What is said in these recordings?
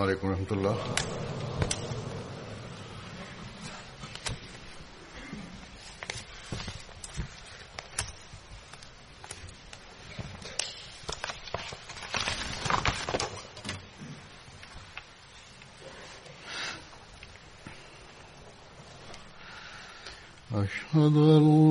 عليكم ورحمة الله أشهد أن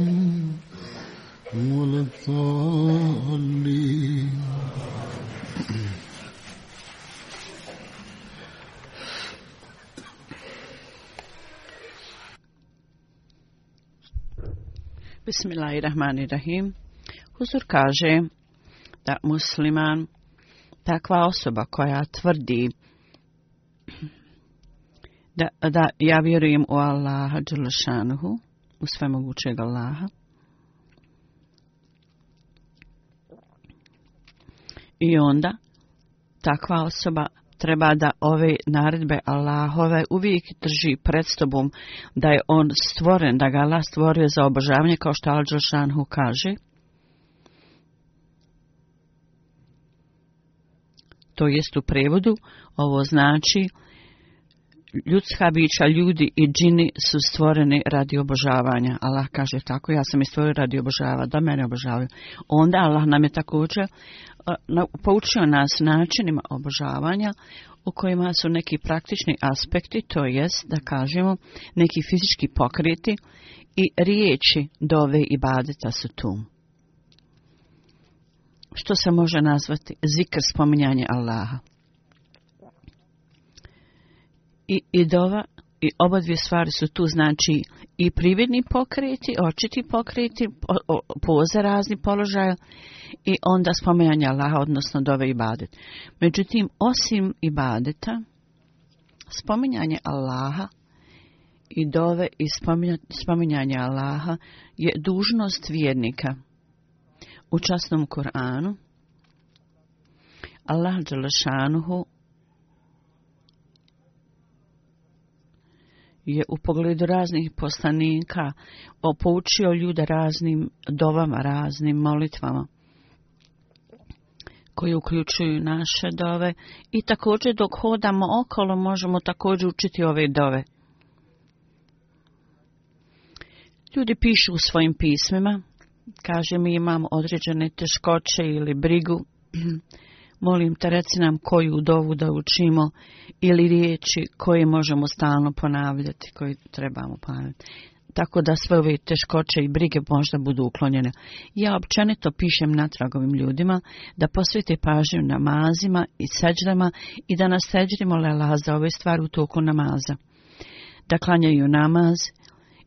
Bismillahirrahmanirrahim. Huzur kaže da musliman, takva osoba koja tvrdi da, da ja vjerujem u Allaha Đulašanuhu, u sve mogućeg Allaha, i onda takva osoba treba da ove naredbe Allahove uvijek drži pred sobom da je on stvoren, da ga Allah stvorio za obožavanje kao što Al-đošanhu kaže. To jest u prevodu, ovo znači ljudska bića, ljudi i džini su stvoreni radi obožavanja. Allah kaže tako, ja sam i stvorio radi obožava, da mene obožavaju. Onda Allah nam je također poučio nas načinima obožavanja u kojima su neki praktični aspekti, to jest da kažemo neki fizički pokriti i riječi dove i badeta su tu. Što se može nazvati zikr spominjanje Allaha? i idova i oba dvije stvari su tu znači i prividni pokreti, očiti pokreti, poza razni položaj i onda spomenjanje Allaha, odnosno dove i badet. Međutim, osim i badeta, spominjanje Allaha i dove i spominjanje Allaha je dužnost vjernika u časnom Kur'anu. Allah Đelešanuhu je u pogledu raznih poslanika opoučio ljude raznim dovama, raznim molitvama koji uključuju naše dove i također dok hodamo okolo možemo također učiti ove dove. Ljudi pišu u svojim pismima, kaže mi imam određene teškoće ili brigu, molim te reci nam koju dovu da učimo ili riječi koje možemo stalno ponavljati, koje trebamo ponavljati. Tako da sve ove teškoće i brige možda budu uklonjene. Ja općenito pišem natragovim ljudima da posvijete pažnju namazima i seđdama i da naseđrimo lela za ove stvari u toku namaza. Da klanjaju namaz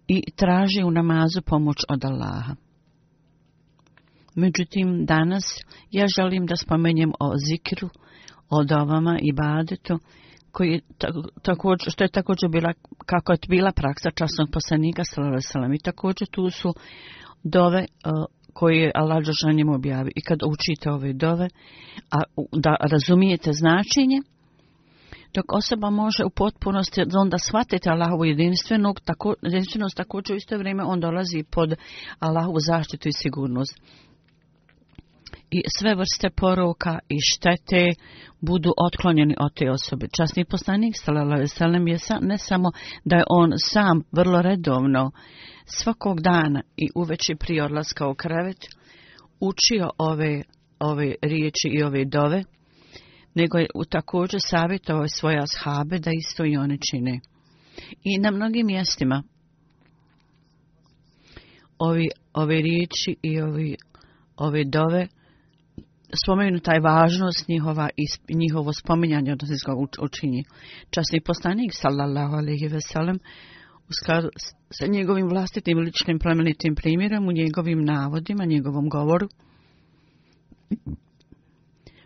i traže u namazu pomoć od Allaha. Međutim, danas ja želim da spomenjem o zikru, o dovama i badetu, koji je također, što je također bila, kako je bila praksa časnog poslanika, salam i također tu su dove e, koje je Allah Đošan njemu objavi. I kad učite ove dove, a da razumijete značenje, dok osoba može u potpunosti da onda shvatite Allahovu jedinstvenog, tako, jedinstvenost također u isto vrijeme on dolazi pod Allahovu zaštitu i sigurnost i sve vrste poruka i štete budu otklonjeni od te osobe. Časni poslanik Salalavisalem je sa, ne samo da je on sam vrlo redovno svakog dana i uveći prije odlaska u krevet učio ove, ove riječi i ove dove, nego je također savjetovao svoje ashabe da isto i one čine. I na mnogim mjestima ovi, ove riječi i ovi, ove dove spomenu taj važnost njihova i njihovo spominjanje od nas ga učini. Časni poslanik, sallallahu alaihi ve sellem, u skladu sa njegovim vlastitim ličnim plemenitim primjerom, u njegovim navodima, njegovom govoru,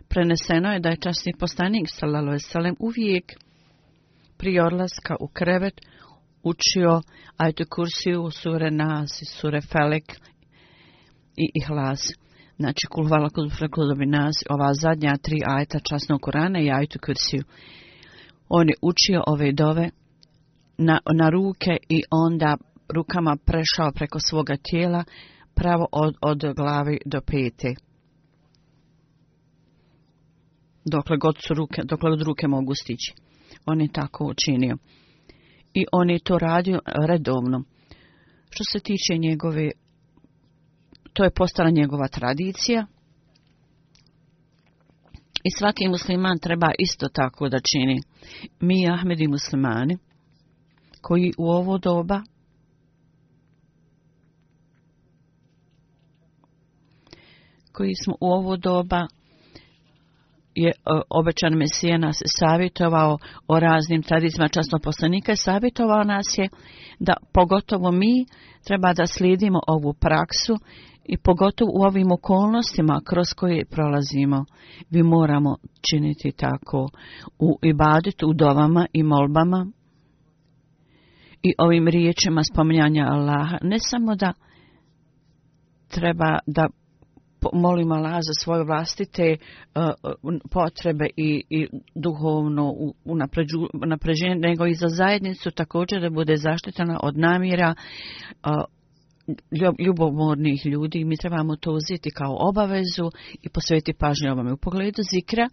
preneseno je da je časni poslanik, sallallahu alaihi ve sellem, uvijek pri odlaska u krevet učio ajte kursiju sure nas i sure felek i ihlas. I Znači, kul hvala kod frekla da bi nas ova zadnja tri ajta časnog Korana i ajtu kursiju. On je učio ove dove na, na ruke i onda rukama prešao preko svoga tijela pravo od, od glavi do pete. Dokle god su ruke, dokle od ruke mogu stići. On je tako učinio. I on je to radio redovno. Što se tiče njegove to je postala njegova tradicija. I svaki musliman treba isto tako da čini. Mi, Ahmedi muslimani, koji u ovo doba koji smo u ovo doba je e, obećan Mesija nas savjetovao o raznim tradicima častnog poslanika i savjetovao nas je da pogotovo mi treba da slijedimo ovu praksu i pogotovo u ovim okolnostima kroz koje prolazimo, vi moramo činiti tako u ibadetu, u dovama i molbama i ovim riječima spominjanja Allaha. Ne samo da treba da molimo Allaha za svoje vlastite uh, potrebe i, i duhovno napređenje, nego i za zajednicu također da bude zaštitana od namjera uh, ljubomornih ljudi i mi trebamo to uzeti kao obavezu i posvetiti pažnju ovome. U pogledu zikra,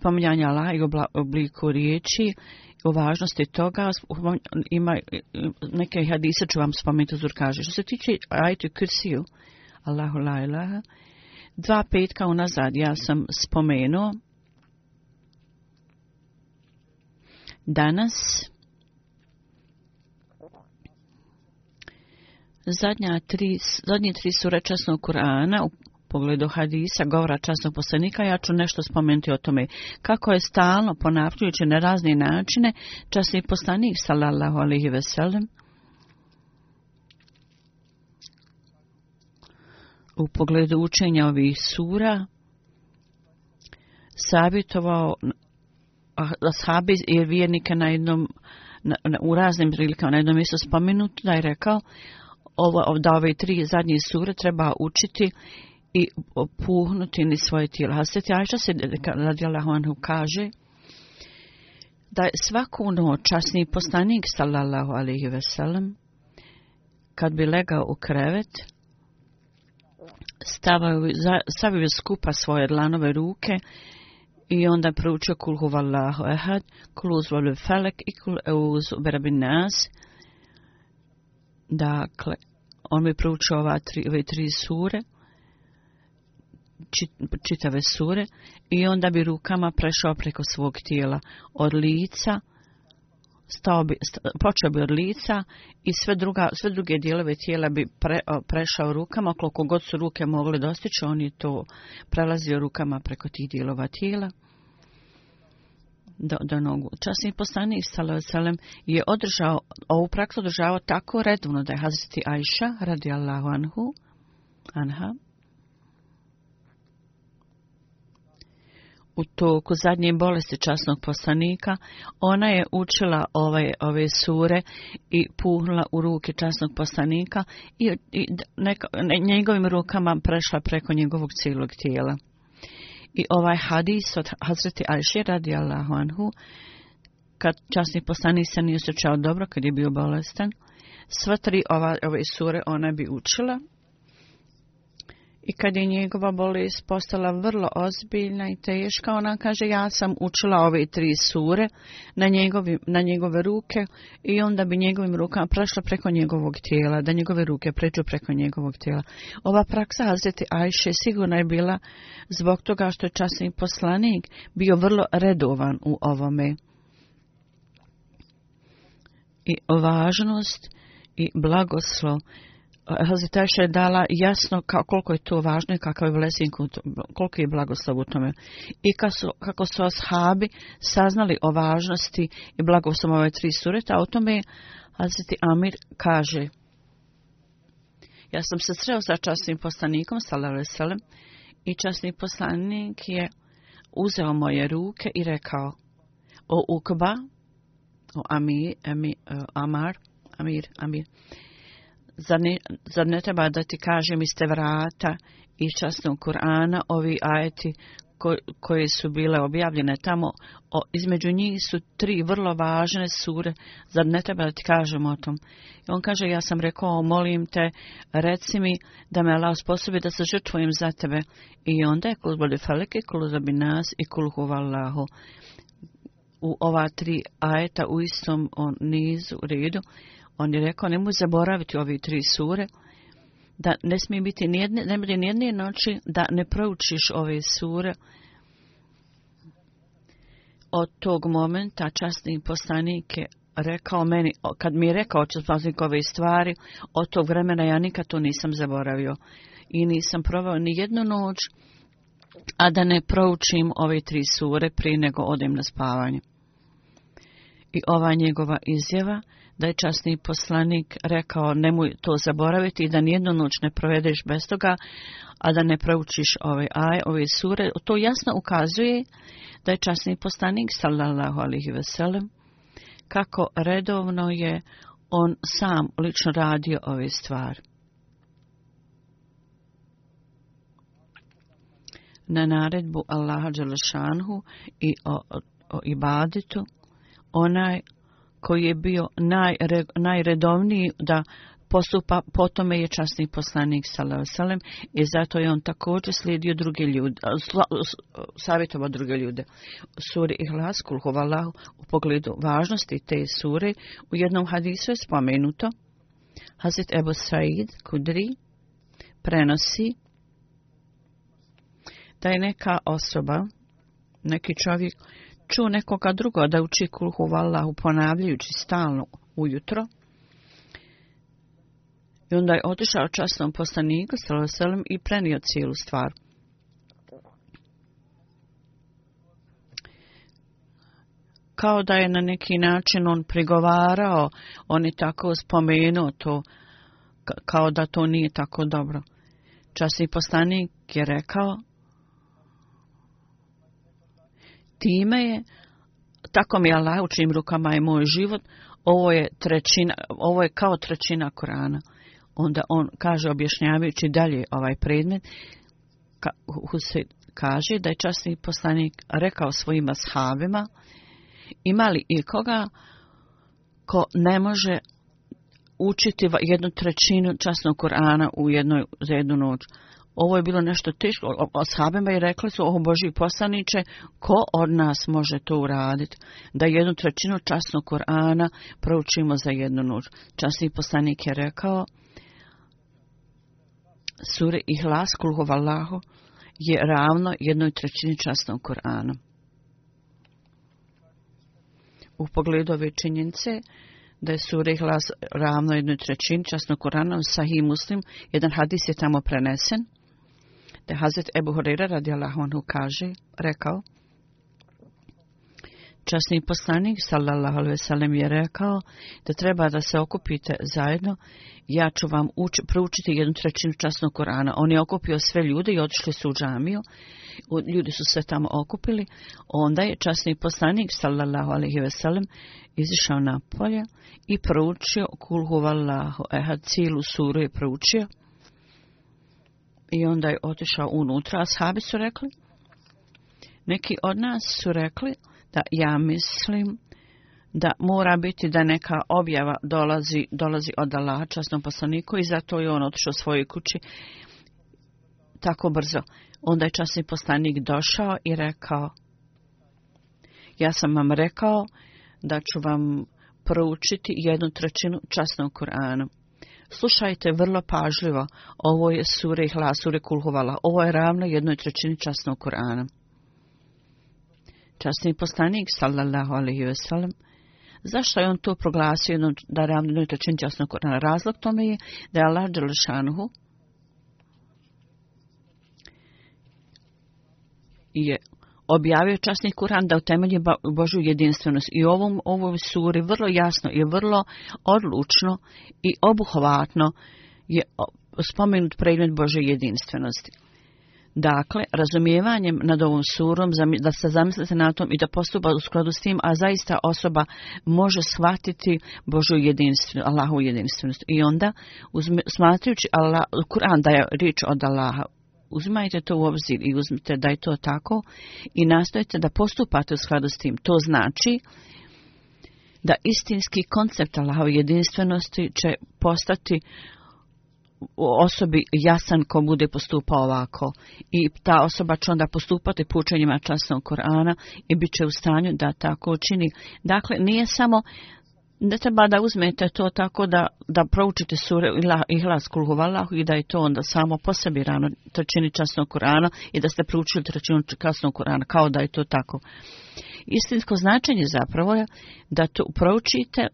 spominjanja la i obliku riječi, u važnosti toga, ima neke hadise ću vam spomenuti, uzor kaže. Što se tiče ajtu kursiju, Allahu la ilaha, dva petka unazad ja sam spomenuo, danas, zadnja tri, zadnje tri sure časnog Kur'ana u pogledu hadisa, govora časnog poslanika, ja ću nešto spomenuti o tome kako je stalno ponavljujući na razne načine časni poslanik, salallahu alihi veselim, u pogledu učenja ovih sura, savjetovao ashabi i vjernike na jednom, na, na, u raznim prilikama na jednom mjestu spomenuti, da je rekao, ovo, da ove tri zadnje sure treba učiti i puhnuti ni svoje tijelo. Hasreti Ajša se radila Honu kaže da je svaku noć časni postanik sallallahu alaihi veselam kad bi legao u krevet stavio skupa svoje dlanove ruke i onda proučio kul huvallahu ehad kul uzvalu felek i kul euzu berabin nas i Dakle, on mi proučio ova tri, ove tri sure, čit, čitave sure, i onda bi rukama prešao preko svog tijela od lica, stao bi, sta, počeo bi od lica i sve, druga, sve druge dijelove tijela bi pre, prešao rukama, koliko god su ruke mogli dostići, on je to prelazio rukama preko tih dijelova tijela do, do nogu. Časni poslanik Salavacelem je održao ovu praksu održavao tako redovno da je Hazreti Ajša radijallahu anhu anha u toku zadnje bolesti časnog poslanika, ona je učila ove, ove sure i puhnula u ruke časnog poslanika i, i neka, ne, njegovim rukama prešla preko njegovog cijelog tijela i ovaj hadis od Hazreti Ajše radi Allahu anhu, kad časni poslanik se nije osjećao dobro kad je bio bolestan, sva tri ova, ove sure ona bi učila I kad je njegova bolest postala vrlo ozbiljna i teška, ona kaže, ja sam učila ove tri sure na, njegovi, na njegove ruke i onda bi njegovim rukama prešla preko njegovog tijela, da njegove ruke pređu preko njegovog tijela. Ova praksa Hazreti Ajše sigurno je bila zbog toga što je časni poslanik bio vrlo redovan u ovome. I važnost i blagoslov Hazreteša je dala jasno kako, koliko je to važno i kakav je blesing, koliko je blagoslov u tome. I kako su, kako su ashabi saznali o važnosti i blagoslov ove tri sureta, o tome Hazreti Amir kaže Ja sam se sreo sa častnim poslanikom, Salavesele, i častni poslanik je uzeo moje ruke i rekao O Ukba, o Amir, Amir, eh, Amar, Amir, Amir, Amir zar ne, zar ne treba da ti kažem iz te vrata i časnog Kur'ana ovi ajeti ko, koje su bile objavljene tamo, o, između njih su tri vrlo važne sure, zar ne treba da ti kažem o tom? I on kaže, ja sam rekao, molim te, reci mi da me Allah sposobi da se žrtvojim za tebe. I onda je kuzbali falike, kuluzabi nas i kulhu vallahu. U ova tri ajeta u istom on, nizu redu, On je rekao, nemoj zaboraviti ovi tri sure, da ne smije biti nijedne, nemoj nijedne noći da ne proučiš ove sure od tog momenta časni poslanik je rekao meni, kad mi je rekao časni ove stvari, od tog vremena ja nikad to nisam zaboravio. I nisam provao ni jednu noć, a da ne proučim ove tri sure prije nego odem na spavanje i ova njegova izjava da je časni poslanik rekao nemoj to zaboraviti i da nijednu noć ne provedeš bez toga, a da ne proučiš ove ovaj aj, ove sure, to jasno ukazuje da je časni poslanik, sallallahu alihi veselem, kako redovno je on sam lično radio ove stvari. Na naredbu Allaha Đelešanhu i o, o, o ibaditu, onaj koji je bio najre, najredovniji da postupa po tome je časni poslanik Salavsalem i zato je on također slijedio druge ljude, savjetovao druge ljude. Suri Ihlas, Kulhovalahu, u pogledu važnosti te sure, u jednom hadisu je spomenuto, Hazret Ebu Said Kudri prenosi da je neka osoba, neki čovjek, čuo nekoga drugo da uči kulhu vallahu ponavljajući stalno ujutro. I onda je otišao časnom poslaniku Salaselem i prenio cijelu stvar. kao da je na neki način on prigovarao, on je tako spomenuo to, kao da to nije tako dobro. Časni poslanik je rekao time je, tako mi Allah u čim rukama je moj život, ovo je, trećina, ovo je kao trećina Korana. Onda on kaže, objašnjavajući dalje ovaj predmet, ka, Husid kaže da je časni poslanik rekao svojim ashabima, imali i koga ko ne može učiti jednu trećinu časnog Korana u jednoj, za jednu noću ovo je bilo nešto teško. Ashabima i rekli su, o Boži poslaniče, ko od nas može to uraditi? Da jednu trećinu časnog Korana proučimo za jednu noć. Časni poslanik je rekao, Sure i hlas kulhov Allahu je ravno jednoj trećini časnog Korana. U pogledu ove činjenice, da je sure hlas ravno jednoj trećini časnog Korana, sahih muslim, jedan hadis je tamo prenesen te Hazret Ebu Horeira radi Allahonu kaže, rekao, Časni poslanik, sallallahu alaihi sallam, je rekao da treba da se okupite zajedno, ja ću vam uč, proučiti jednu trećinu časnog Korana. On je okupio sve ljude i odšli su u džamiju, ljudi su se tamo okupili, onda je časni poslanik, sallallahu alaihi sallam, izišao napolje i proučio kulhu vallahu ehad, cijelu suru je proučio i onda je otišao unutra, a sahabi su rekli, neki od nas su rekli da ja mislim da mora biti da neka objava dolazi, dolazi od Allaha časnom poslaniku i zato je on otišao svojoj kući tako brzo. Onda je časni poslanik došao i rekao, ja sam vam rekao da ću vam proučiti jednu trećinu časnog Kur'ana. Slušajte vrlo pažljivo. Ovo je sure i hlas sure kulhovala. Ovo je ravno jednoj trećini časnog Korana. Časni postanik, sallallahu alaihi ve sellem, zašto je on to proglasio jednom, da je ravno jednoj trećini časnog Korana? Razlog tome je da je Allah Đelšanhu je objavio časni Kur'an da utemelji Božu jedinstvenost. I ovom ovoj suri vrlo jasno i vrlo odlučno i obuhvatno je spomenut predmet Bože jedinstvenosti. Dakle, razumijevanjem nad ovom surom, da se zamislite na tom i da postupa u skladu s tim, a zaista osoba može shvatiti Božu jedinstvenost, Allahu jedinstvenost. I onda, uzme, smatrajući Allah, Kur'an da je rič od Allaha, uzimajte to u obzir i uzmite da je to tako i nastojite da postupate u skladu s tim. To znači da istinski koncept Allahove jedinstvenosti će postati u osobi jasan ko bude postupao ovako. I ta osoba će onda postupati pučenjima časnog Korana i bit će u stanju da tako učini. Dakle, nije samo ne treba da uzmete to tako da, da proučite sure i glas kulhu vallahu i da je to onda samo po sebi rano trećini časnog Kurana i da ste proučili trećinu časnog Kurana kao da je to tako. Istinsko značenje zapravo je da to proučite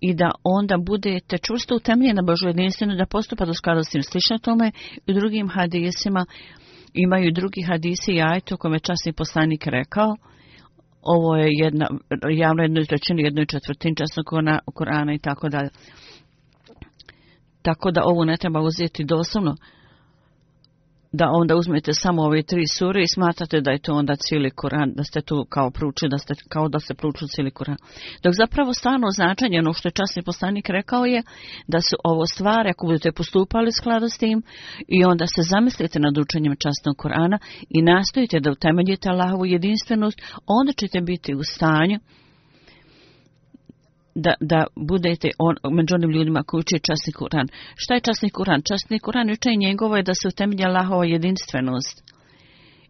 i da onda budete čvrsto utemljeni na Božu jedinstvenu da postupa do skada s tim slično tome i drugim hadisima imaju drugi hadisi i ajto kome časni poslanik rekao uh, ovo je jedna, javno jedno izrečeno, jedno je četvrtin časno korana, korana i tako dalje. Tako da ovo ne treba uzeti doslovno da onda uzmete samo ove tri sure i smatrate da je to onda cijeli Kur'an, da ste tu kao pručili, da ste kao da se pručili cijeli Kur'an. Dok zapravo stano značanje, ono što je časni postanik rekao je, da su ovo stvari, ako budete postupali sklado s tim, i onda se zamislite nad učenjem časnog Kur'ana i nastojite da utemeljite Allahovu jedinstvenost, onda ćete biti u stanju da, da budete on, među onim ljudima koji uče časni Kuran. Šta je časni Kuran? Časni Kuran uče i njegovo je da se utemlja Allahova jedinstvenost.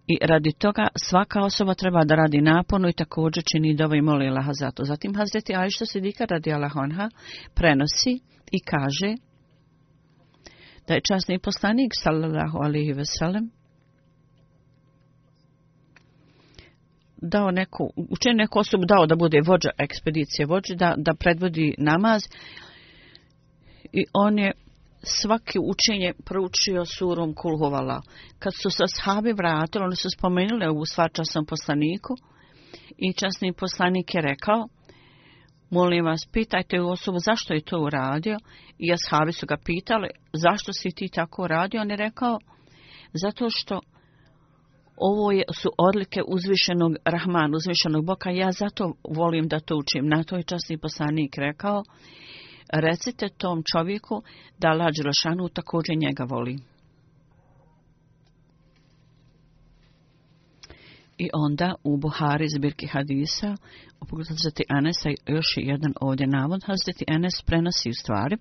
I radi toga svaka osoba treba da radi naporno i također čini dova i moli Allaha za to. Zatim Hazreti Ališta Sidika radi Allahonha prenosi i kaže da je časni poslanik sallallahu alihi veselem dao neku, učenio neku osobu dao da bude vođa ekspedicije, vođa da, da predvodi namaz. I on je svaki učenje proučio surom kulhovala. Kad su se sahabi vratili, oni su spomenuli u sva časnom poslaniku i časni poslanik je rekao, molim vas, pitajte osobu zašto je to uradio. I sahabi su ga pitali, zašto si ti tako uradio? On je rekao, zato što ovo je, su odlike uzvišenog Rahman, uzvišenog Boga. Ja zato volim da to učim. Na to je časni poslanik rekao, recite tom čovjeku da Lađ Rošanu također njega voli. I onda u Buhari zbirki hadisa, u pogledu Hazreti Anesa, još jedan ovdje navod, Hazreti Anes prenosi u stvari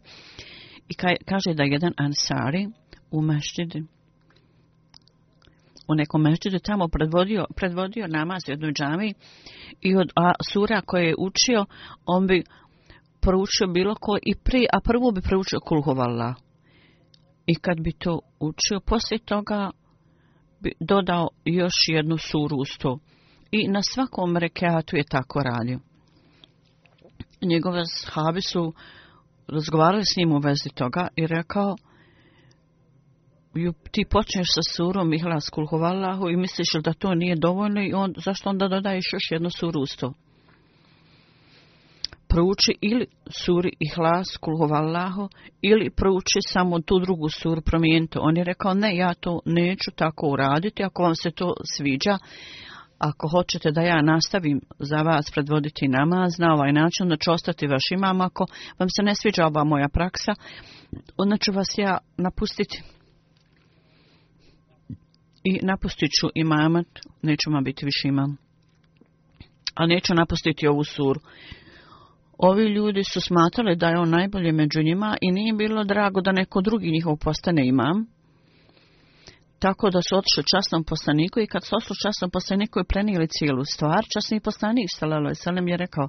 i kaže da jedan Ansari u Meštidi, u nekom mešćidu tamo predvodio, predvodio namaz jednoj džami i od a, sura koje je učio, on bi proučio bilo ko i pri, a prvo bi proučio kulhovala. I kad bi to učio, poslije toga bi dodao još jednu suru uz to. I na svakom rekeatu je tako radio. Njegove habi su razgovarali s njim u vezi toga i rekao, ti počneš sa surom Ihlas Kulhovallahu i misliš da to nije dovoljno i on, zašto onda dodaješ još jednu suru uz to? Prouči ili suri Ihlas Kulhovallahu ili prouči samo tu drugu suru promijenite. On je rekao ne, ja to neću tako uraditi ako vam se to sviđa. Ako hoćete da ja nastavim za vas predvoditi namaz na ovaj način, da ću ostati vaš imam. Ako vam se ne sviđa ova moja praksa, onda ću vas ja napustiti i napustit ću imamat, neću ma biti više imam. A neću napustiti ovu suru. Ovi ljudi su smatrali da je on najbolje među njima i nije bilo drago da neko drugi njihov postane imam. Tako da su otišli časnom poslaniku i kad su otišli časnom poslaniku i prenijeli cijelu stvar, časni poslanik Salalo Salem je rekao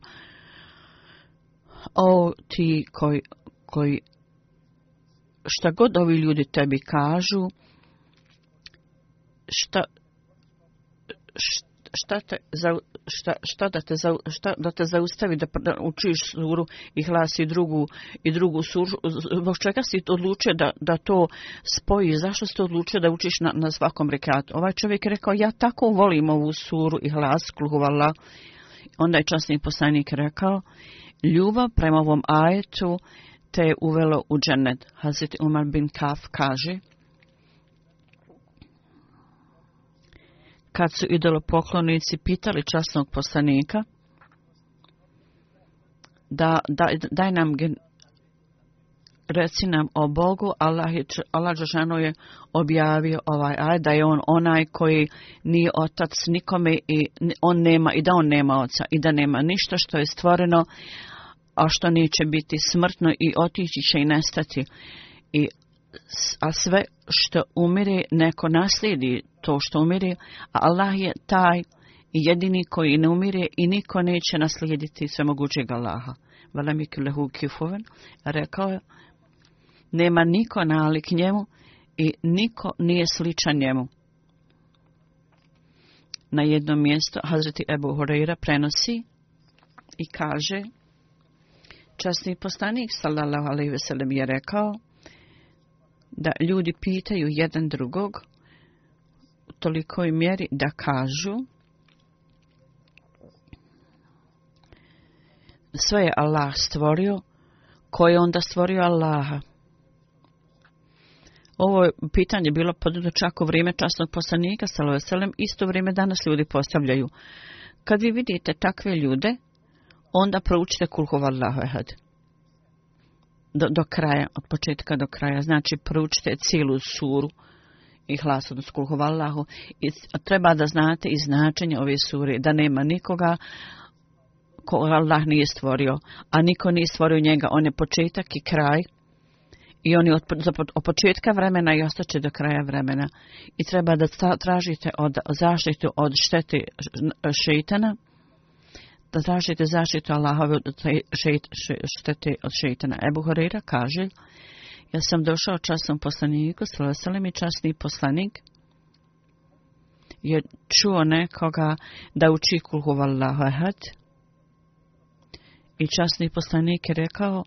O ti koji, koji šta god ovi ljudi tebi kažu, šta šta te za šta šta da te za šta da te zaustavi da, da učiš suru i hlasi drugu i drugu suru zbog čega si odlučio da da to spoji zašto si odlučio da učiš na na svakom rekatu ovaj čovjek je rekao ja tako volim ovu suru i hlas kluhvala onda je časni poslanik rekao ljubav prema ovom ajetu te je uvelo u džennet hazret Umar bin Kaf kaže kad su idolopoklonici pitali časnog poslanika da, da daj nam gen, reci nam o Bogu, Allah je Allah Žešanu je objavio ovaj aj da je on onaj koji nije otac nikome i on nema i da on nema oca i da nema ništa što je stvoreno a što neće biti smrtno i otići će i nestati. I a sve što umire neko naslijedi to što umire, a Allah je taj jedini koji ne umire i niko neće naslijediti sve mogućeg Allaha. Valamik lehu kifoven rekao je, nema niko nalik njemu i niko nije sličan njemu. Na jedno mjesto Hazreti Ebu Horeira prenosi i kaže, časni postanik sallallahu alaihi veselem je rekao, da ljudi pitaju jedan drugog u tolikoj mjeri da kažu sve je Allah stvorio, ko je onda stvorio Allaha. Ovo pitanje bilo podano čak u vrijeme časnog poslanika, salavselem, isto vrijeme danas ljudi postavljaju. Kad vi vidite takve ljude, onda proučite kulhova Allahu ehad do, do kraja, od početka do kraja. Znači, proučite cijelu suru i hlas od skulhovallahu. I treba da znate i značenje ove suri, da nema nikoga ko Allah nije stvorio, a niko nije stvorio njega. On je početak i kraj. I oni od, od, od početka vremena i ostaće do kraja vremena. I treba da tražite od zaštitu od štete šeitana. Š, š, š, š, š, š, š, š, da tražite zaštitu Allahove od štete od šeitana. Ebu Horira kaže, ja sam došao časnom poslaniku, slasalim i časni poslanik je čuo nekoga da uči kulhu vallahu ahad. I časni poslanik je rekao,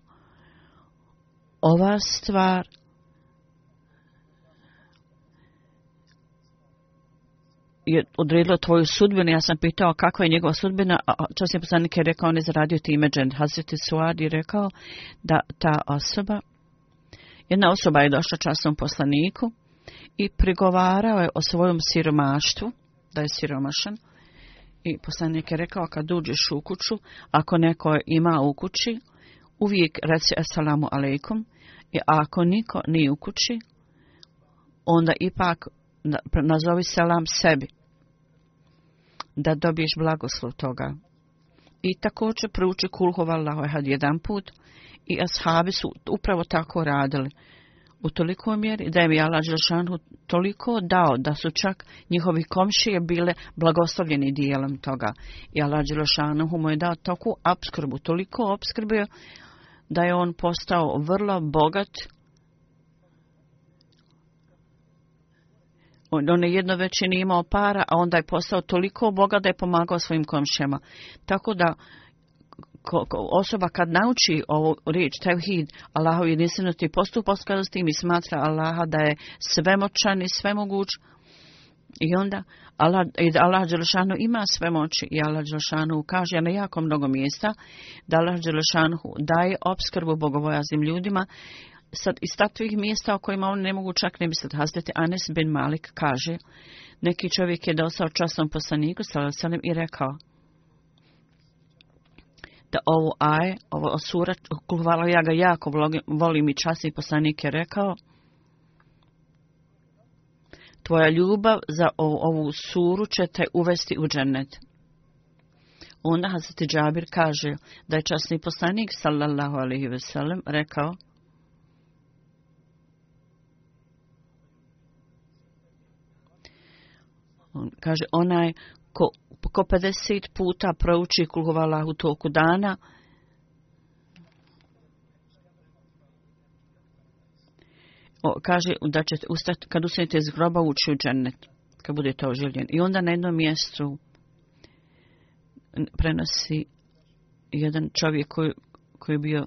ova stvar je odredila tvoju sudbinu, ja sam pitao kako je njegova sudbina, a časni poslanik je rekao, on je zaradio time džen. Hazreti Suad je rekao da ta osoba, jedna osoba je došla časnom poslaniku i prigovarao je o svojom siromaštvu, da je siromašan. I poslanik je rekao, kad uđeš u kuću, ako neko ima u kući, uvijek reci assalamu alaikum. I ako niko nije u kući, onda ipak nazovi selam sebi da dobiješ blagoslov toga. I također prouči kulhova lahojhad jedan put i ashabi su upravo tako radili. U toliko mjeri da je mi Allah Žešanu toliko dao da su čak njihovi komšije bile blagoslovljeni dijelom toga. I Allah Žešanu mu je dao takvu obskrbu, toliko obskrbio da je on postao vrlo bogat on je jedno veće nije imao para, a onda je postao toliko boga da je pomagao svojim komšijama. Tako da ko, ko, osoba kad nauči ovu riječ, tevhid, Allahov jedinstvenosti i postupost kada s tim i smatra Allaha da je svemoćan i svemoguć, I onda Allah, Allah Đelešanu ima sve moći i Allah Đelešanu kaže na jako mnogo mjesta da Allah Đelešanu daje obskrbu bogovojaznim ljudima sad iz takvih mjesta o kojima on ne mogu čak ne misliti hazdete, Anes bin Malik kaže, neki čovjek je dosao časnom poslaniku salim, i rekao da ovo aj, ovo osura, kuhvala ja ga jako volim i časni poslanik je rekao, tvoja ljubav za ovu, ovu suru će te uvesti u džennet. Onda Hazreti Džabir kaže da je časni poslanik, sallallahu alaihi ve sellem, rekao, On kaže, onaj ko, ko 50 puta prouči kulhovala u toku dana, O, kaže da će ustati, kad ustanete iz groba ući u džennet, kad bude to oživljen. I onda na jednom mjestu prenosi jedan čovjek koji, koji je bio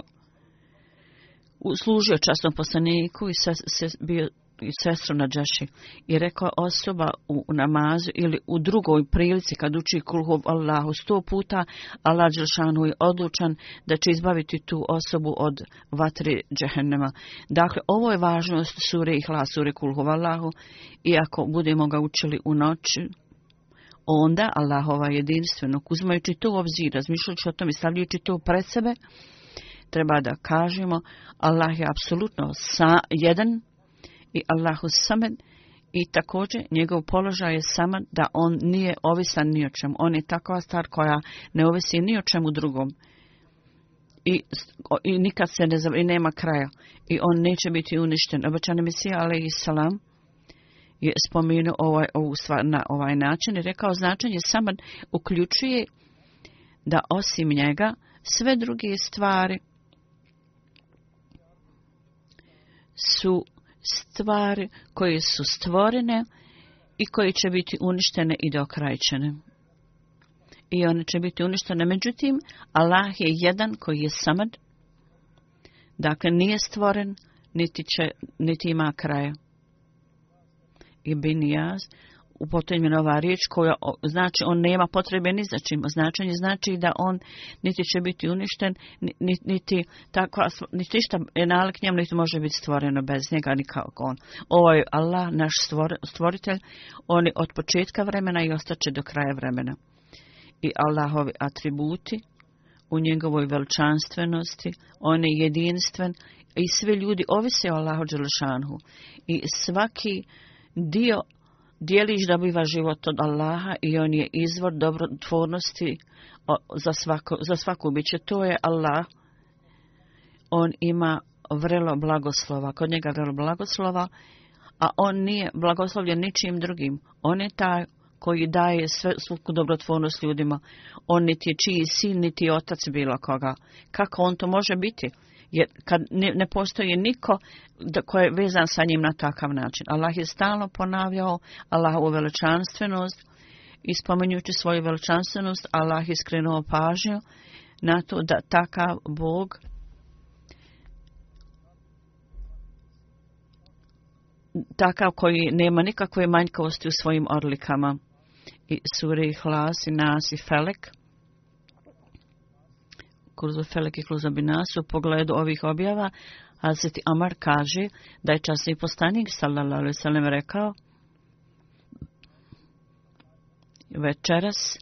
služio častnom poslaniku i sa, se bio i sestru na džaši i rekao osoba u namazu ili u drugoj prilici kad uči kulhu Allahu sto puta, Allah Đelšanu je odlučan da će izbaviti tu osobu od vatri džehennema. Dakle, ovo je važnost sure i hlas sure kulhu Allahu, iako budemo ga učili u noći, onda Allahova jedinstvenog, uzmajući to u obzir, razmišljajući o tom i stavljajući to pred sebe, treba da kažemo Allah je apsolutno sa jedan i Allahu samen i također njegov položaj je saman da on nije ovisan ni o čemu. On je takva stvar koja ne ovisi ni o čemu drugom. I, i nikad se ne zavrije, nema kraja. I on neće biti uništen. Obećan je Mesija, ali i salam, je spomenuo ovaj, ovu stvar na ovaj način i rekao značenje saman uključuje da osim njega sve druge stvari su stvari koje su stvorene i koje će biti uništene i dokrajčene. I one će biti uništene. Međutim, Allah je jedan koji je samad. Dakle, nije stvoren, niti, će, niti ima kraja. I bin jaz, upotrebljena ova riječ koja znači on nema potrebe ni za čim. Značenje znači da on niti će biti uništen, niti, niti takva, niti ništa je nalik njemu, niti može biti stvoreno bez njega, nikako on. Ovo je Allah, naš stvor, stvoritelj, on je od početka vremena i ostaće do kraja vremena. I Allahovi atributi u njegovoj veličanstvenosti, on je jedinstven i svi ljudi ovise o Allahu Đelešanhu. I svaki dio Dijeliš dobiva život od Allaha i on je izvor dobrotvornosti za, svako, za svaku biće. To je Allah. On ima vrelo blagoslova. Kod njega vrelo blagoslova. A on nije blagoslovljen ničim drugim. On je taj koji daje sve, svuku dobrotvornost ljudima. On niti je čiji sin, niti je otac bilo koga. Kako on to može biti? je, kad ne, ne postoji niko da, ko je vezan sa njim na takav način. Allah je stalno ponavljao Allahovu veličanstvenost i spomenjući svoju veličanstvenost, Allah je skrenuo pažnju na to da takav Bog takav koji nema nikakve manjkavosti u svojim odlikama i suri hlas i nas i felek 1 kurzu Felek i kurzu Binasu u pogledu ovih objava, Hazreti Amar kaže da je časni postanik, sallallahu alaihi sallam, rekao večeras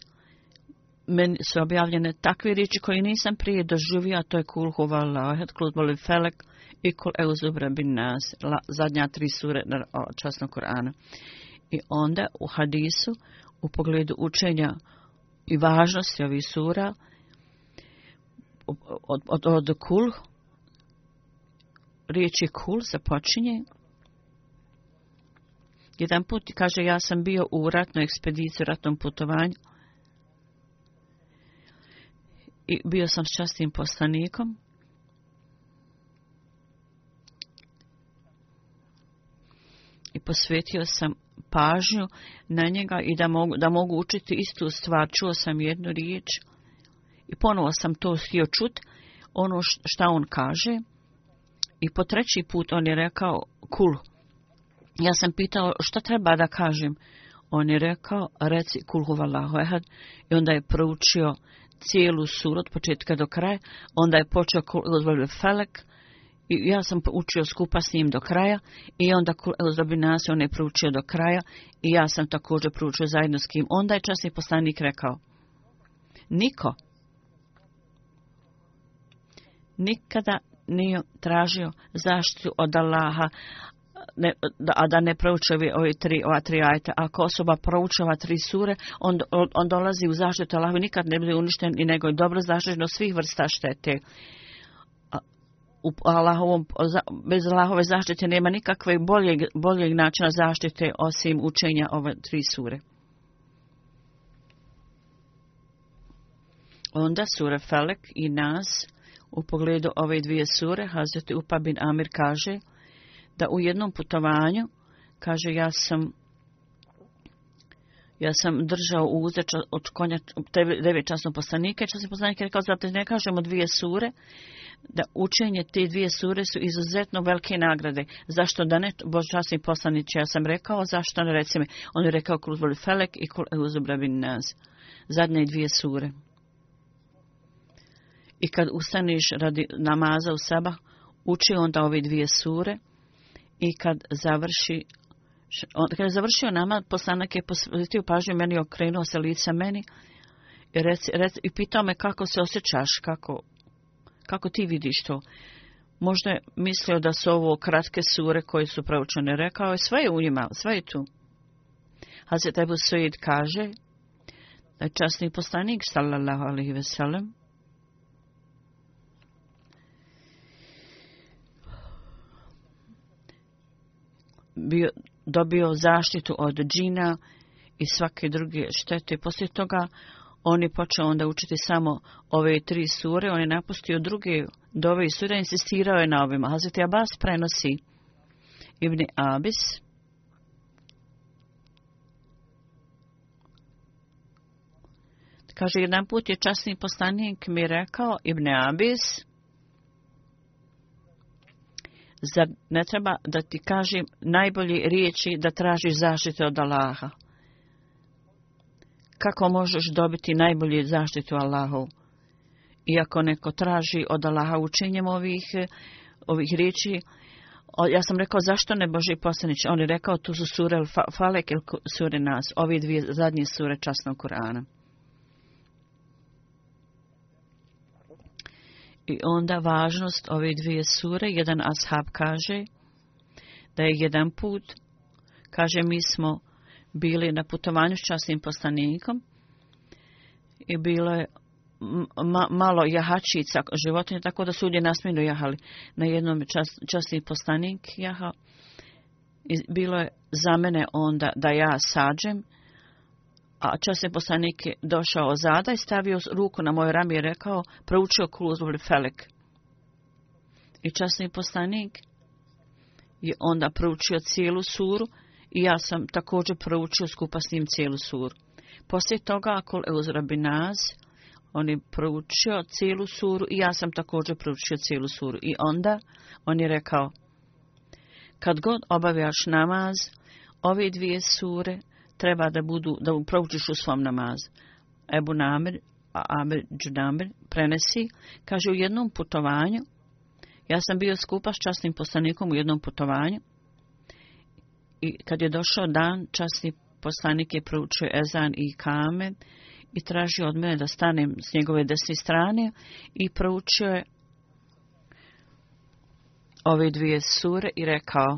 meni su objavljene takve riči koje nisam prije doživio, a to je kul huvala, ahed, kul felek i kul euzubra bin nas, la, zadnja tri sure na časnog Korana. I onda u hadisu, u pogledu učenja i važnosti ovih sura, od, od, od kul. Riječ je kul, započinje. Jedan put, kaže, ja sam bio u ratnoj ekspediciji, ratnom putovanju. I bio sam s častim poslanikom. I posvetio sam pažnju na njega i da mogu, da mogu učiti istu stvar. Čuo sam jednu riječu i ponovo sam to htio čut, ono šta on kaže. I po treći put on je rekao, kul. Ja sam pitao, šta treba da kažem? On je rekao, reci kul huvallahu ehad. I onda je proučio cijelu sur od početka do kraja. Onda je počeo kul huvallahu felek. I ja sam učio skupa s njim do kraja. I onda kul huvallahu nas, on je proučio do kraja. I ja sam također proučio zajedno s kim. Onda je časni poslanik rekao, niko, niko nikada nije tražio zaštitu od Allaha, ne, a da ne proučevi ove tri, ova tri ajta. Ako osoba proučava tri sure, on, on dolazi u zaštitu Allaha i nikad ne bude uništen i nego je dobro zaštiteno svih vrsta štete. U Allahovom, bez Allahove zaštite nema nikakve boljeg, boljeg načina zaštite osim učenja ove tri sure. Onda sura Felek i nas... U pogledu ove dvije sure, Hazreti Upabin Amir kaže da u jednom putovanju, kaže ja sam ja sam držao uzeća od konja devet časnog poslanika i časni poslanik je rekao, zato ne kažemo dvije sure, da učenje te dvije sure su izuzetno velike nagrade. Zašto da ne, Bož časni poslanik, ja sam rekao, zašto ne, recimo, on je rekao Kulzboli Felek i Kulzboli Felek. Zadnje dvije sure i kad ustaneš radi namaza u seba, uči onda ove dvije sure i kad završi kad je završio nama, poslanak je posvetio pažnju meni, okrenuo se lice meni i, rec, rec, i pitao me kako se osjećaš, kako, kako ti vidiš to. Možda je mislio da su ovo kratke sure koje su pravučene rekao i sve je u njima, sve je tu. Hazret Ebu Sojid kaže da je časni poslanik, sallallahu alihi veselem, bio, dobio zaštitu od džina i svake druge štete. Poslije toga on je počeo onda učiti samo ove tri sure. On je napustio druge dove i sure, insistirao je na ovima. Hazreti Abbas prenosi Ibni Abis. Kaže, jedan put je časni poslanik mi rekao, Ibne Abis, Zar ne treba da ti kažem najbolji riječi da tražiš zaštite od Allaha? Kako možeš dobiti najbolji zaštitu Allahu? Iako neko traži od Allaha učenjem ovih, ovih riječi, ja sam rekao zašto ne Boži poslanić? On je rekao tu su sure Falek ili sure Nas, ove dvije zadnje sure časnog Kur'ana. I onda važnost ove dvije sure, jedan ashab kaže da je jedan put, kaže mi smo bili na putovanju s častnim poslanikom i bilo je ma, malo jahačica životinje, tako da su ljudi nasmijeno jahali. Na jednom je čast, častni poslanik jahao. I bilo je za mene onda da ja sađem A čas je poslanik došao zada i stavio ruku na moju rami i rekao, proučio kluzbol felek. I časni poslanik je onda proučio cijelu suru i ja sam također proučio skupa s njim cijelu suru. Poslije toga, ako je uzrabi nas, on je proučio cijelu suru i ja sam također proučio cijelu suru. I onda on je rekao, kad god obavljaš namaz, ove dvije sure treba da budu da proučiš u svom namazu. Ebu Namir, Amir Džunamir, prenesi, kaže u jednom putovanju, ja sam bio skupa s častnim poslanikom u jednom putovanju, i kad je došao dan, častni poslanik je proučio Ezan i Kame, i tražio od mene da stanem s njegove desne strane, i proučio je ove dvije sure i rekao,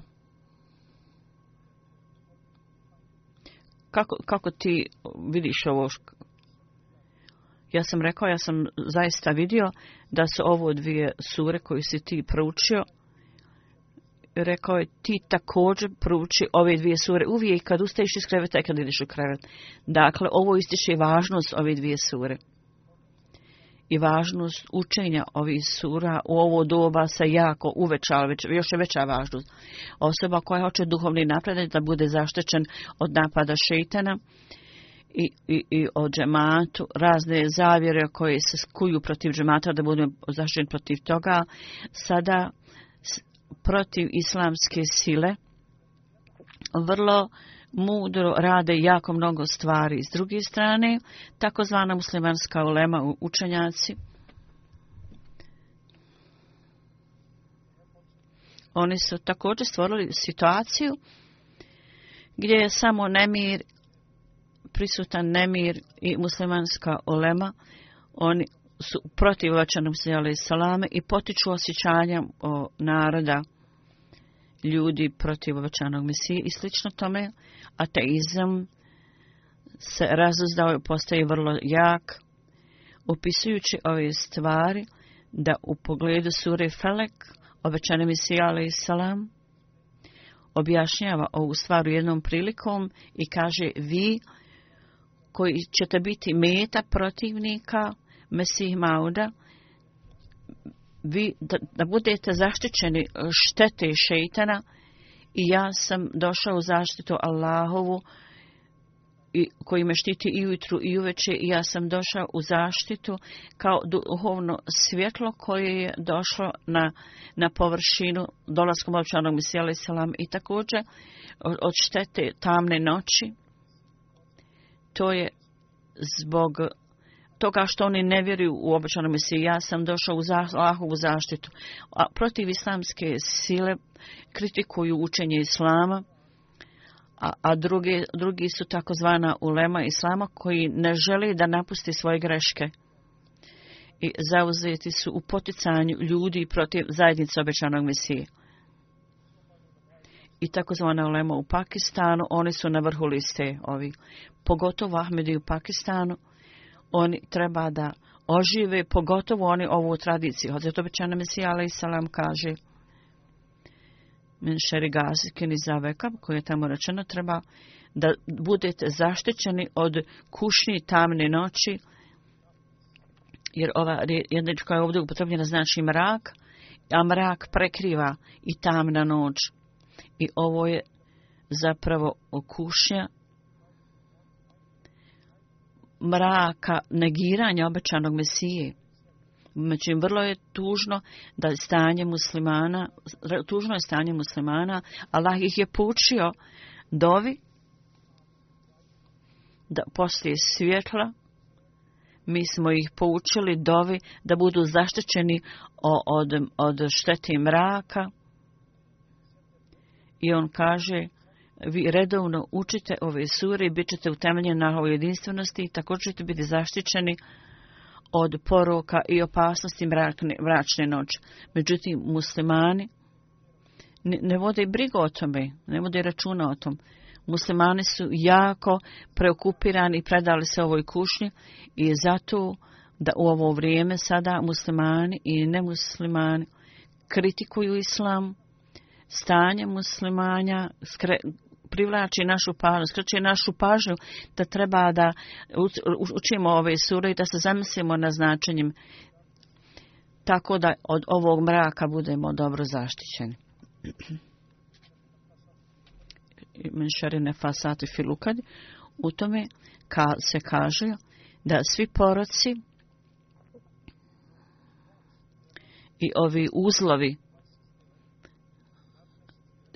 kako, kako ti vidiš ovo? Ja sam rekao, ja sam zaista vidio da su ovo dvije sure koje si ti proučio. Rekao je, ti također prouči ove dvije sure uvijek kad ustaješ iz kreveta i e kad ideš u krevet. Dakle, ovo ističe važnost ove dvije sure i važnost učenja ovih sura u ovo doba se jako uvećala, već, još je veća važnost. Osoba koja hoće duhovni napredaj da bude zaštećen od napada šeitana i, i, i od džematu, razne zavjere koje se skuju protiv džemata da budu zaštećen protiv toga, sada protiv islamske sile vrlo uh, mudro rade jako mnogo stvari s druge strane, takozvana muslimanska ulema u učenjaci. Oni su također stvorili situaciju gdje je samo nemir, prisutan nemir i muslimanska ulema. Oni su protiv vačanom sjele salame i potiču osjećanja o naroda ljudi protiv obećanog mesije i slično tome, ateizam se razuzdao i postaje vrlo jak, opisujući ove stvari da u pogledu sure Felek, obećane mesije alaih salam, objašnjava ovu stvar jednom prilikom i kaže vi koji ćete biti meta protivnika Mesih Mauda, vi da, da budete zaštićeni e, štete šeitana i ja sam došao u zaštitu Allahovu i koji me štiti i ujutru i uveče i ja sam došao u zaštitu kao duhovno svjetlo koje je došlo na, na površinu dolaskom općanog misijala i salam i također od štete tamne noći to je zbog toga što oni ne vjeruju u obećanu misiju. Ja sam došao u Allahovu zaštitu. A protiv islamske sile kritikuju učenje islama, a, a drugi, drugi su takozvana ulema islama koji ne želi da napusti svoje greške. I zauzeti su u poticanju ljudi protiv zajednice obećanog misije. I takozvana ulema u Pakistanu, oni su na vrhu liste ovi. Pogotovo Ahmedi u Pakistanu, oni treba da ožive, pogotovo oni ovu tradiciju. Hazreti obećana Mesija Ali Salam kaže Menšeri Gazikin iz Aveka, koje je tamo rečeno, treba da budete zaštećeni od kušnji tamne noći, jer ova jednič koja je ovdje upotrebljena znači mrak, a mrak prekriva i tamna noć. I ovo je zapravo kušnja mraka negiranja obećanog Mesije. Međutim, znači, vrlo je tužno da stanje muslimana, tužno je stanje muslimana, Allah ih je poučio dovi da poslije svjetla mi smo ih poučili dovi da budu zaštećeni od, od šteti mraka. I on kaže, vi redovno učite ove sure i bit ćete utemeljeni na ovoj jedinstvenosti i tako ćete biti zaštićeni od poroka i opasnosti mračne, mračne noći. Međutim, muslimani ne, ne vode brigo o tome, ne vode računa o tom. Muslimani su jako preokupirani i predali se ovoj kušnji i zato da u ovo vrijeme sada muslimani i nemuslimani kritikuju islam, stanje muslimanja, skre, privlači našu pažnju, skrče našu pažnju da treba da učimo ove sure i da se zamislimo na značenjem tako da od ovog mraka budemo dobro zaštićeni. Menšarine fasati filukad u tome ka se kaže da svi poroci i ovi uzlovi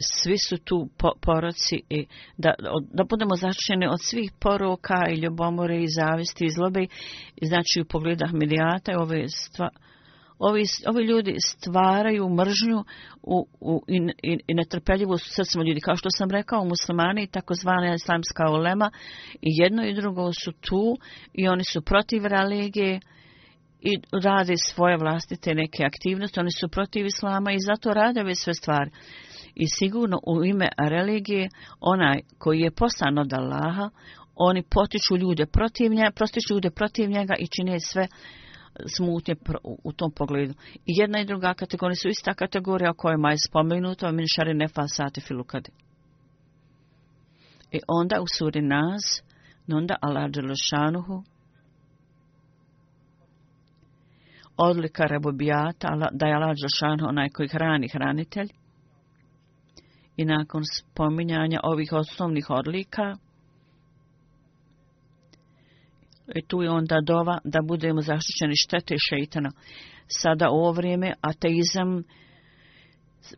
svi su tu po, poroci i da, da budemo začinjeni od svih poroka i ljubomore i zavisti i zlobe. Znači u pogledah medijata i ove stvari. Ovi, ovi ljudi stvaraju mržnju u, u, i, i, i netrpeljivu srcima ljudi. Kao što sam rekao, muslimani i takozvana islamska olema i jedno i drugo su tu i oni su protiv religije i rade svoje vlastite neke aktivnosti. Oni su protiv islama i zato rade ove sve stvari i sigurno u ime religije onaj koji je poslan od Allaha, oni potiču ljude protiv njega, protiču ljude protiv njega i čine sve smutnje u tom pogledu. I jedna i druga kategorija su ista kategorija o kojima je spomenuto min šari nefasati filukadi. I onda u suri nas, onda Allah Đelešanuhu, odlika rebobijata, da je Allah Đelešanuhu onaj koji hrani hranitelj, i nakon spominjanja ovih osnovnih odlika, e tu je onda dova da budemo zaštićeni štete šeitana. Sada u ovo vrijeme ateizam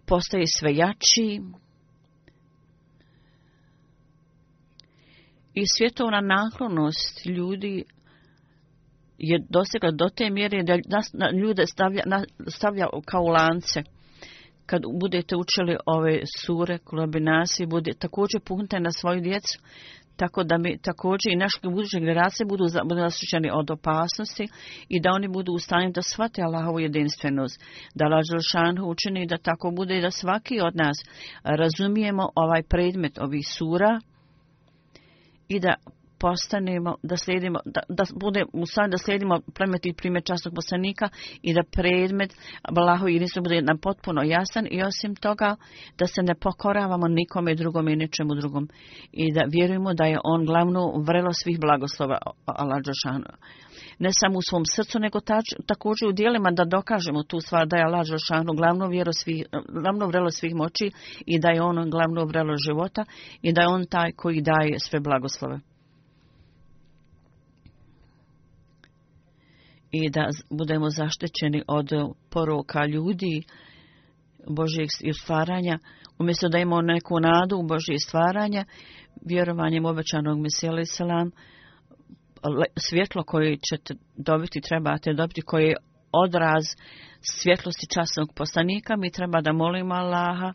postaje sve jači i svjetovna naklonost ljudi je dosegla do te mjere da ljude stavlja, stavlja kao lance kad budete učili ove sure, kolobinacije, bude također puhnite na svoju djecu, tako da mi također i naše buduće generacije budu zasućeni od opasnosti i da oni budu u stanju da shvate Allahovu jedinstvenost, da Lađelšan učini da tako bude i da svaki od nas razumijemo ovaj predmet ovih sura i da postanemo, da slijedimo, da, da bude u stanju da slijedimo premet i primjer častog poslanika i da predmet blaho i nisu bude nam potpuno jasan i osim toga da se ne pokoravamo nikome drugom i ničemu drugom i da vjerujemo da je on glavno vrelo svih blagoslova Allah Đošanu. Ne samo u svom srcu, nego tač, također u dijelima da dokažemo tu stvar da je Allah Đošanu glavno, vjero svih, glavno vrelo svih moći i da je on glavno vrelo života i da je on taj koji daje sve blagoslove. i da budemo zaštećeni od eh, poroka ljudi Božijeg stvaranja, umjesto da imamo neku nadu u Božije stvaranje, vjerovanjem obećanog Mesijela Isalam, svjetlo koje ćete dobiti, trebate dobiti, koje je odraz svjetlosti časnog postanika, mi treba da molimo Allaha,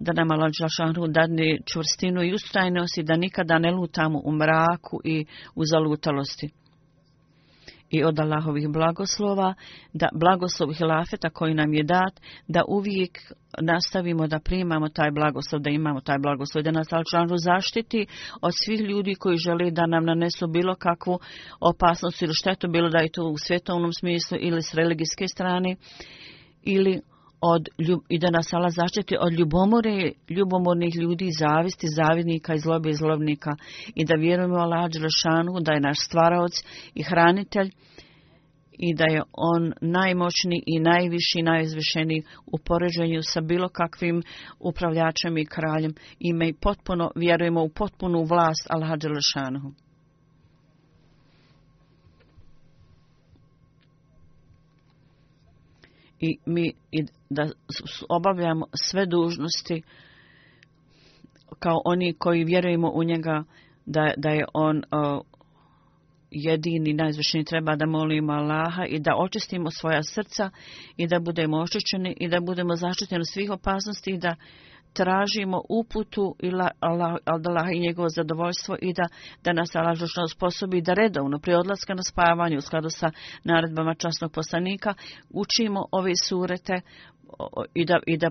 da nam Allah Đelšanu dadne čvrstinu i ustrajnosti, da nikada ne lutamo u mraku i u zalutalosti i od Allahovih blagoslova da blagoslov hilafeta koji nam je dat da uvijek nastavimo da primamo taj blagoslov da imamo taj blagoslov da nas alčanu zaštiti od svih ljudi koji žele da nam nanesu bilo kakvu opasnost ili štetu bilo da je to u svjetovnom smislu ili s religijske strane ili od i da nas Allah zaštiti od ljubomore, ljubomornih ljudi, zavisti, zavidnika i zlobe i zlobnika i da vjerujemo Allah Đelšanu da je naš stvaravac i hranitelj i da je on najmoćni i najviši i najizvišeniji u poređenju sa bilo kakvim upravljačem i kraljem i me potpuno vjerujemo u potpunu vlast Allah Đelšanu. I mi i da obavljamo sve dužnosti kao oni koji vjerujemo u njega da, da je on o, jedini najzvišniji treba da molimo Allaha i da očistimo svoja srca i da budemo očišćeni i da budemo zaštiteni od svih opasnosti i da tražimo uputu Allah i njegovo zadovoljstvo i da, da nas Allah zašto sposobi da redovno prije odlaska na spavanje u skladu sa naredbama časnog poslanika učimo ove surete i da, i da